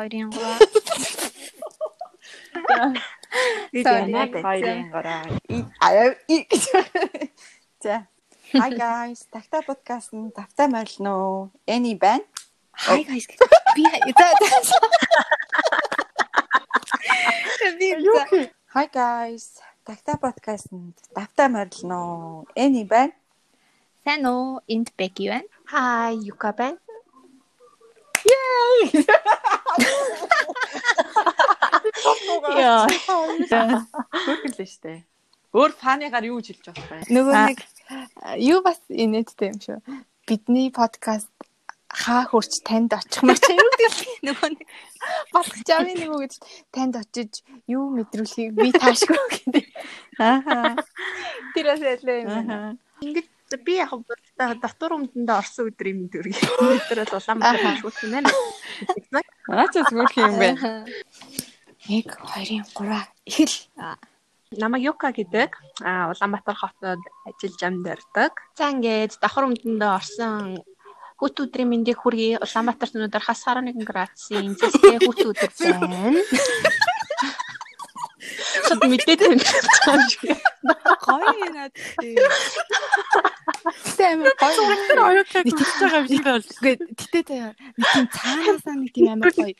хоёрын гураа. Би Sorry. надад Хоёрын гараа. Аа. За. Hi guys. Такта подкаст нь тавтай морилно? Эни байна. Хай гайс. Би за. Би за. Hi guys. Такта подкаст нь тавтай морилно? Эни байна. Сайн уу? Энд Беки байна. Хай, Юка байна. Яа. Хөргөлөө штэ. Өөр фаныгаар юу хэлж болох вэ? Нөгөө нэг юу бас инээдтэй юм шүү. Бидний подкаст хаа хурч танд очих чи юу гэдэг нөгөө нэг болгож авъя нэг үг гэж танд очиж юу мэдрүүлэхийг би таашгүй гэдэг. Аа. Тэрээс ялээ юм. Ингээд би яг дотор өмдөндөө орсон өдөр юм дүр. Өнөөдөр бол Улаанбаатар юм байна. Аач зүгөх юм бэ? 1 2 3 ихэл Намайг Юка гэдэг. Аа Улаанбаатар хотод ажиллаж амьдардаг. За ингээд давхар өмдөндөө орсон хүүт өдрийн мэндийг хүргэе. Улаанбаатарт өнөөдөр хас 11 градусын зэстэй хүүт өдөр байна. Шот мэдээд байна. Гоё юм аа. Тэм гоё. оюутан Нэг байгаа юм шиг бол. Үгүй тэгтээ тэ нэг тийм цаанаасаа нэг тийм амар гоё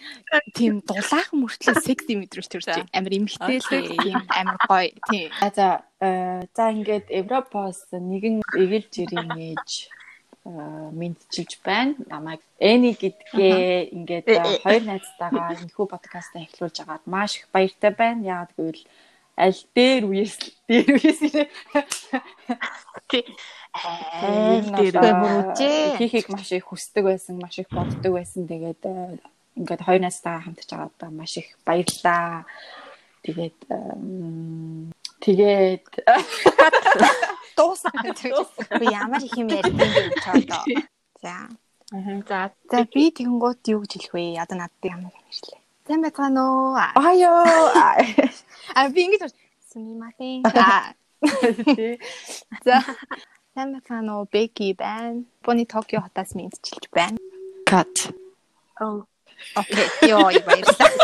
тийм дулаахан мөртлөө секси мэдрэмж төрж За. амар эмхтэй л тийм амар гоё тийм А за э, за ингээд Европоос нэгэн эгэлж ирэн ээж э, мэдчилж байна. Намайг Эни гэдгээ ингээд э, хоёр найзтайгаа энэхүү подкастаа эхлүүлж агаад маш их баяртай байна. Яагаад гэвэл аль дээр үеэс дээр үеэс ирээ Айл дээр хийхийг маш их хүсдэг байсан, маш их боддог байсан. Тэгээд э, ингээд хоёр найзтайгаа хамтж байгаадаа маш их баярлаа. Тэгээд тэгээд дуусна. Би ямар их юм ярьд юм бэ чаадаа за. За за би тэгэнгүүт юу гэж хэлэх вэ? Одоо надад ямар юм ирлээ сайн байцгаана уу аяа а би ингэж тий. за. Сайн байцгаана уу беки байна бони токио хотоос мэдчилж байна Кат. оо окей ёо баярлалаа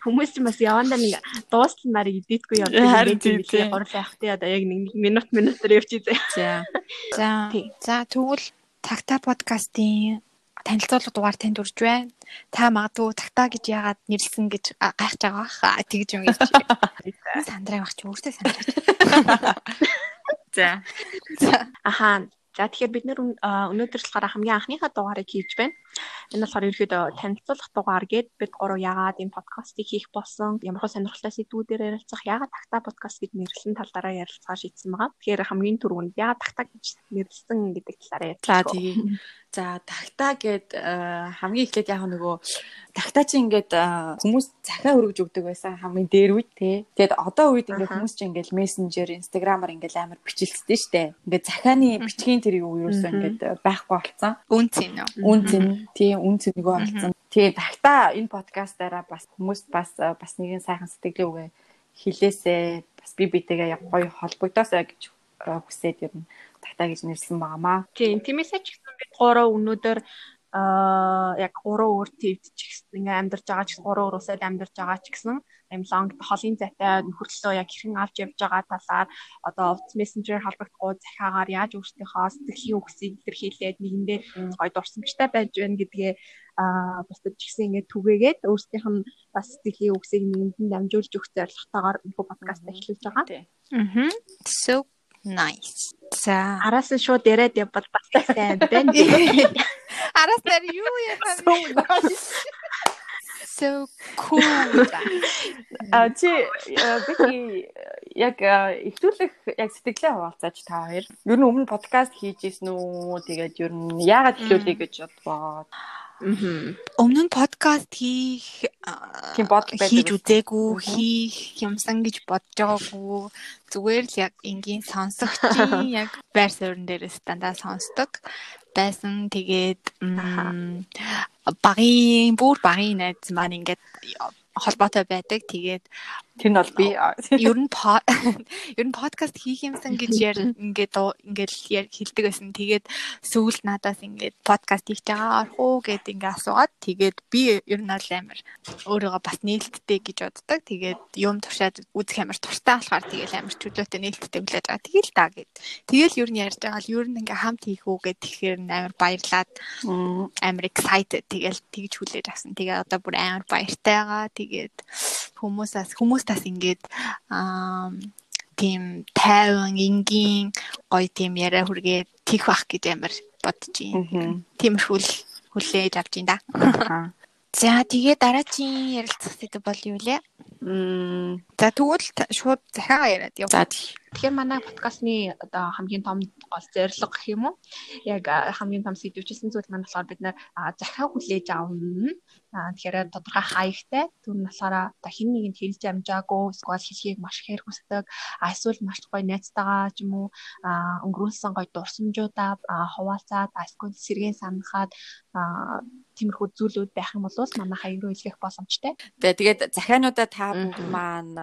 хүмүүс ч бас явандаа нэг дуустал нарыг идэггүй явдаг. Харин тийм тий, тий. гурлаа явах тий одоо яг нэг минут минутаар явчих заяа. За. За тэгвэл Такта подкастын танилцуулга дугаар танд үрж байна. Та магадгүй Такта гэж яагаад нэрлсэн гэж гайхаж байгаа бах. Тэгж юм гэж. Сандраа багч өөртөө сандраа. За. За. Аха. За тэгэхээр бид нэр өнөөдөр болохоор хамгийн анхныхаа дугаарыг хийж байна. Энэ болохоор ерөөдөө танилцуулах дугаар гээд бид гурав яагаад энэ подкастыг хийх болсон, ямар сонирхолтой сэдвүүдээр ярилцах, яагаад такта подкаст гэж нэрлсэн тал дараа ярилцгаа шийдсэн байгаа. Тэгэхээр хамгийн түрүүнд яагаад такта гэж нэрлсэн гэдэг талаараа За ярилцгаа. За тагтаа гэд хамгийн эхлээд яг нөгөө тагтаа чи ингээд э, хүмүүс захаа өргөж өгдөг байсан хамгийн дээр үед те. Тэгэд одоо үед ингээд хүмүүс чи ингээд мессенжер, инстаграмаар ингээд амар бичлэлцтэй штэ. Ингээд захааны бичгийн тэр юу юусэн ингээд э, байхгүй болцсон. Үнцэн үү? Үн зэн тий үн зэнэгөө олцсон. Тэгээ тагтаа энэ подкастаараа бас хүмүүс бас э, бас нэгэн сайхан сэтгэлийн үгээ хилээсээ бас би битэйгээ яг гоё холбогдоосаа гэж э, хүсээд нь тагтаа гэж нэрсэн байгаамаа. Тийм, тиймээсээ ч гэсэн бид гурав өнөөдөр аа яг гурав өөр твд ч гэсэн ингээ амьдарч байгаа ч гэсэн гурав өөр усад амьдарч байгаа ч гэсэн юм лонг холын зайтай нөхөрлөө яг хэрхэн авч явж байгаа талаар одоо овц мессенжер холбогдгоо захиагаар яаж өөрсдийнхөө сэтгэлийн үгсийг илэрхийлээд нэгэндээ м, гоё дурсамжтай байж байна гэдгээ аа бусдад ч гэсэн ингээ түгээгээд өөрсдийнх нь бас сэтгэлийн үгсийг нэгэнд дамжуулж өгөх зорилготойгоор энэ подкаст эхлүүлж байгаа. Мгм. So nice. За. Араас нь шууд яриад явбал бас сайн байна. Араас нар юу яхаа So cool. А чи бики яг ихтүүлэх яг сэтгэлээ хуваалцаач та хоёр. Ер нь өмнө подкаст хийж исэн үү? Тэгээд ер нь яагаад эхлүүлэе гэж бодвоо. Өмнө нь подкаст хийх Тийм бодол байдаг хийж үзээгүй, хийх юмсан гэж бодож байгаагүй. Зүгээр л яг энгийн сонсогчийн яг байр суурин дээрээс дандаа сонсдог байсан. Тэгээд м, багын бүр багын найз маань ингээд холбоотой байдаг. Тэгээд тэр нь бол би ер нь ер нь подкаст хийх юмсан гэж яар ингээд ингээд хэлдэг байсан. Тэгээд сүүлд надаас ингээд подкаст хийж байгаа орох уу гэд ингээд асуугаад тэгээд би ер нь бол амар өөрийгөө бас нээлттэй гэж боддог. Тэгээд юм туршаад үзэх амар туртаа болохоор тэгээд амар чөлөөтэй нээлттэй хүлээж байгаа. Тэгэл та гэд. Тэгэл ер нь ярьж байгаа л ер нь ингээд хамт хийх үү гэд тэгэхээр амар баярлаад амар excited тэгэл тэгж хүлээж авсан. Тэгээ одоо бүр амар баяртай байгаа. Тэгээд хүмүүсээс хүмүүстээс ингээд аа тийм тайван энгийн гоё тийм яриа хүргээд тийх бах гэж амар бодож юм. Тиймэрхүү хүлээж авч ин да. За тэгээ дараагийн ярилцах зүйл бол юу лээ? Мм. За тэгвэл шууд захиагаа яриад яв. За тэгэхээр манай подкастны одоо хамгийн том гол зорилго гэх юм уу? Яг хамгийн том сэдвчилсэн зүйл маань болохоор бид нэр захиа хүлээж авна. Тэгэхээр тодорхой хаягтай түр нь болохоор одоо хин нэгэнд хэлж амжаагүй эсвэл хэлхийг маш ихээр хүсдэг. Эсвэл маш гоё найзтайгаа ч юм уу өнгөрүүлсэн гоё дурсамжуудаа хуваалцаад эсвэл сэргийн санахад тиймэрхүү зүйлүүд байх юм бол манай хаяг руу илгээх боломжтой. Тэгээд захиануудаа та бүгд маань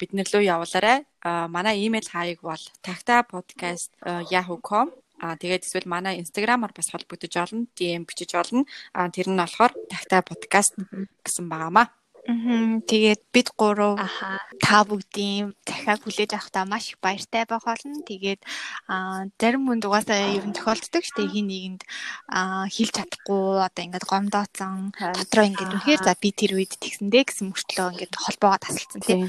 биднэр лөө явуулаарай. Манай имэйл хаяг бол tagta.podcast@yahoo.com Аа тэгээд эсвэл манай инстаграмаар бас холбогдож олно, DM бичиж олно. Аа тэр нь болохоор тагтай подкаст гэсэн байгаамаа. Тэгээд бид гурав та бүгдийн дахиад хүлээж авахдаа маш их баяртай байх болно. Тэгээд зарим хүнд угаасаа ер нь тохиолддог шүү дээ. Хин нэгэнд хэлж чадахгүй одоо ингээд гомдооцсон дотроо ингээд үнэхээр за би тэр үед тэгсэндээ гэсэн мөртлөө ингээд холбоогоо тасалсан тийм.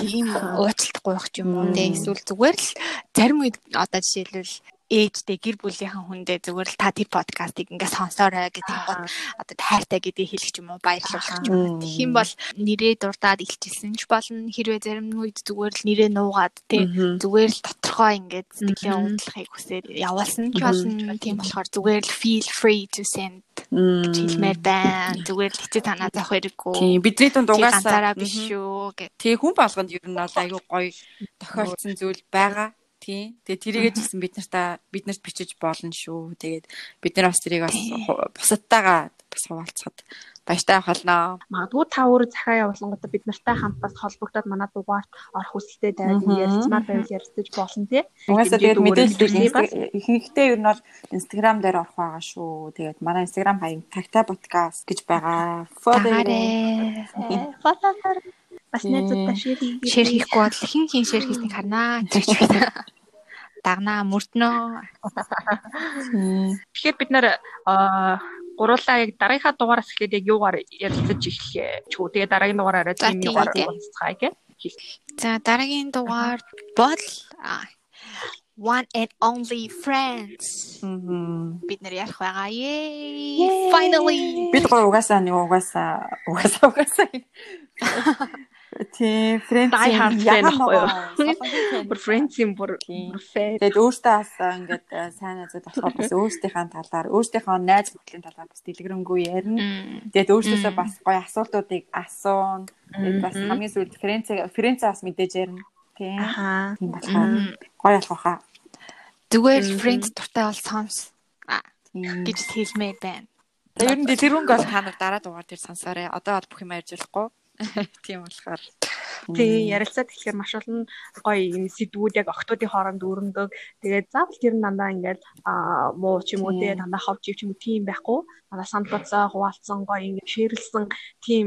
Тийм уучлахгүй байх юм уу те. Эсвэл зүгээр л зарим үед одоо жишээлбэл ээжтэй гэр бүлийнхэн хүндээ зүгээр л та тэр подкастыг ингээ сонсоорой гэдэг гот одоо хайртай гэдгийг хэлэх юм уу баярлуулах юм. Тэгэх юм бол нэрээ дурдаад илчилсэн ч болно хэрвээ зарим үед зүгээр л нэрээ нуугаад тий зүгээр л доторхоо ингээ сэтгэлийн уудлахыг хүсээд явуулсан ч болно. Тийм болохоор зүгээр л feel free to send гэж хэлмээр байна. Зүгээр л хэцүү танаа заах хэрэггүй. Тийм бидний дунд угаасаа биш шүү гэх. Тий хүн болгонд ер нь бол айгүй гоё тохиолдсон зүйл байгаа тий. Тэгээ тэрийгээ ч гэсэн бид нартаа бид нарт бичиж болно шүү. Тэгээд бид нар бас тэрийг бас бусадтайгаа бас хуваалцахад баяртай болно. Магадгүй та өөрөө захиа явуулангуудаа бид нартай хамт бас холбогдоод манай дугаарт орох хүсэлтэй байвал ярилцмаар байвал ярилцаж болно тий. Угаасаа тэгээд мэдээлэл ихэнхдээ ер нь бол Instagram дээр орох байгаа шүү. Тэгээд манай Instagram хаяг Tagta podcast гэж байгаа. Follow. Follow бас найзуудаа шеэр хийгээ. Шеэр хийхгүй бол хин хин шеэр хийснийг харнаа гэж байна. Дагнаа мөрднөө. Тэгэхээр бид нэр гурлаа яг дараагийнхаа дугаараас эхлээд яг юугаар ярилцаж эхлэе ч үү. Тэгээ дараагийн дугаараараа тийм юугаар уулзцаая гэх. За дараагийн дугаар бол one and only friends. Бид нэр ярих байгаа. Yay! Finally. Бид гоо угаасаа нэг угаасаа угаасаа угаасаа Тийм, friends яахан боёо. Бүр friends юм бүр fan. Тэгээд өөртөө бас ингээд э, сайн найзууд болохоор бас өөртөөхөө талаар, өөртөөхөө найз нөхдөлийн талаар бас дэлгэрэнгүй ярина. Тэгээд өөртөөсөө бас гоё асуултуудыг асуун. Тэгээд бас хамгийн сүүлд friends friends бас мэдээж ярина. Тийм. Тийм болохоор гоё болох хаа. Зүгээр friends дуртай бол сонс. гэж хэлмээр байна. Ер нь дэлгэрэнгүй бол та нар дараа дугаар дээр сонсоорой. Одоо бол бүх юм ярьж болохгүй. Тийм болохоор. Тий ярилцаад тэгэхээр маш олон гоё юм сэдвүүд яг октоодын хооронд өрнөдөг. Тэгээд заавал тэр нь дандаа ингээд аа муу ч юм уу тий дандаа ховж ив ч юм уу тийм байхгүй. Дандаа санал боцоо хуваалцсан гоё ингээд шеэрлсэн тийм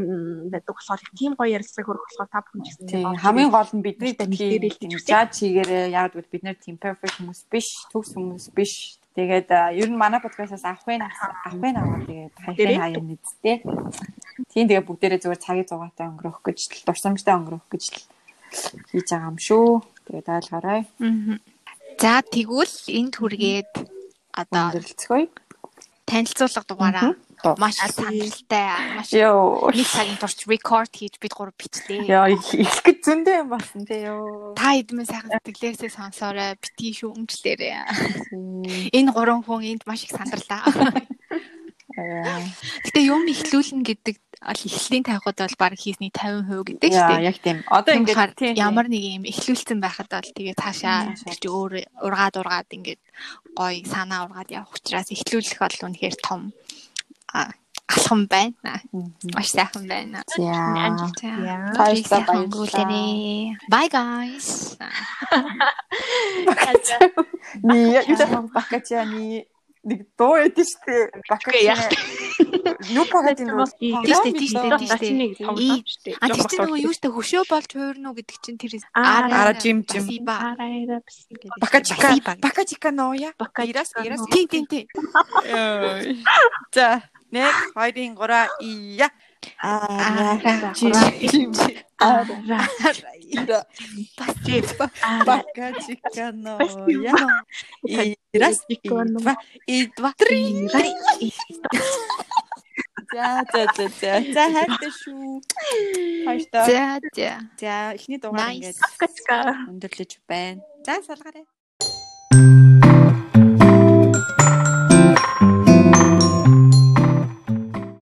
байдаг болохоор тийм гоё ярилцаг хөрөх болохоор та бүхэн ч гэсэн хамгийн гол нь бидний мэдээлэл жаач хийгээрээ яг л бид нэр тийм perfect хүмүүс биш, төгс хүмүүс биш. Тэгээд ер нь манай подкастаас авахын авахын аваа тэгээд хайхын хаяа нэзтэй. Тийм тэгээ бүгдээрээ зүгээр цагийн зугаатай өнгөрөх гэж л дурсамжтай өнгөрөх гэж л хийж байгаа юм шүү. Тэгээд ойлгоорой. За тэгвэл энд хүргээд одоо өндөрлцгөөе. Танилцуулга дугаараа маш саналтай маш нэг цагийн турш рекорд хийж бид гур бичлээ. Яа их гэж зөндөө юм болсон тий ёо. Та эдмэн сайхан сэтгэлээсээ сонсоорой битгий шүүмжлээрээ. Энэ гурван хүн энд маш их сандралаа. Гэтэ юм ихлүүлнэ гэдэг эхлэлийн тавихад бол баг хийсний 50% гэдэг шүү дээ. Яг тийм. Одоо ингээд тийм ямар нэг юм эхлүүлсэн байхад бол тэгээ цаашаа чи өөр ургаад ургаад ингээд гоё санаа ургаад явах учраас эхлүүлэх бол үнэхээр том алхам байна. Маш сайхан байна. Амжилт. Баярлалаа, баярлалаа. Bye guys. Ни юу бакачааны нэг дуу эдэн штэ. Бакачаа. Юу багадын дуу. Тийштэй, тийштэй, тийштэй. Тийштэй. А тэр чинь нөгөө юу штэ хөшөө болж хуурна уу гэдэг чинь тэр Ара, жим, жим. Арайра Бакачика. Бакачика ноя. Ирас ирас. Тийм тийм тийм. За, нэг хоёрын гураа ия. Ара, жим. Ара. Ира. Жим. Бакачика ноя. Ирас идва. Идва. Три. За за за за. За хайртай шүү. Хоёртоо. За за. За эхний дугаар ингээд өндөрлөж байна. За салгаарай.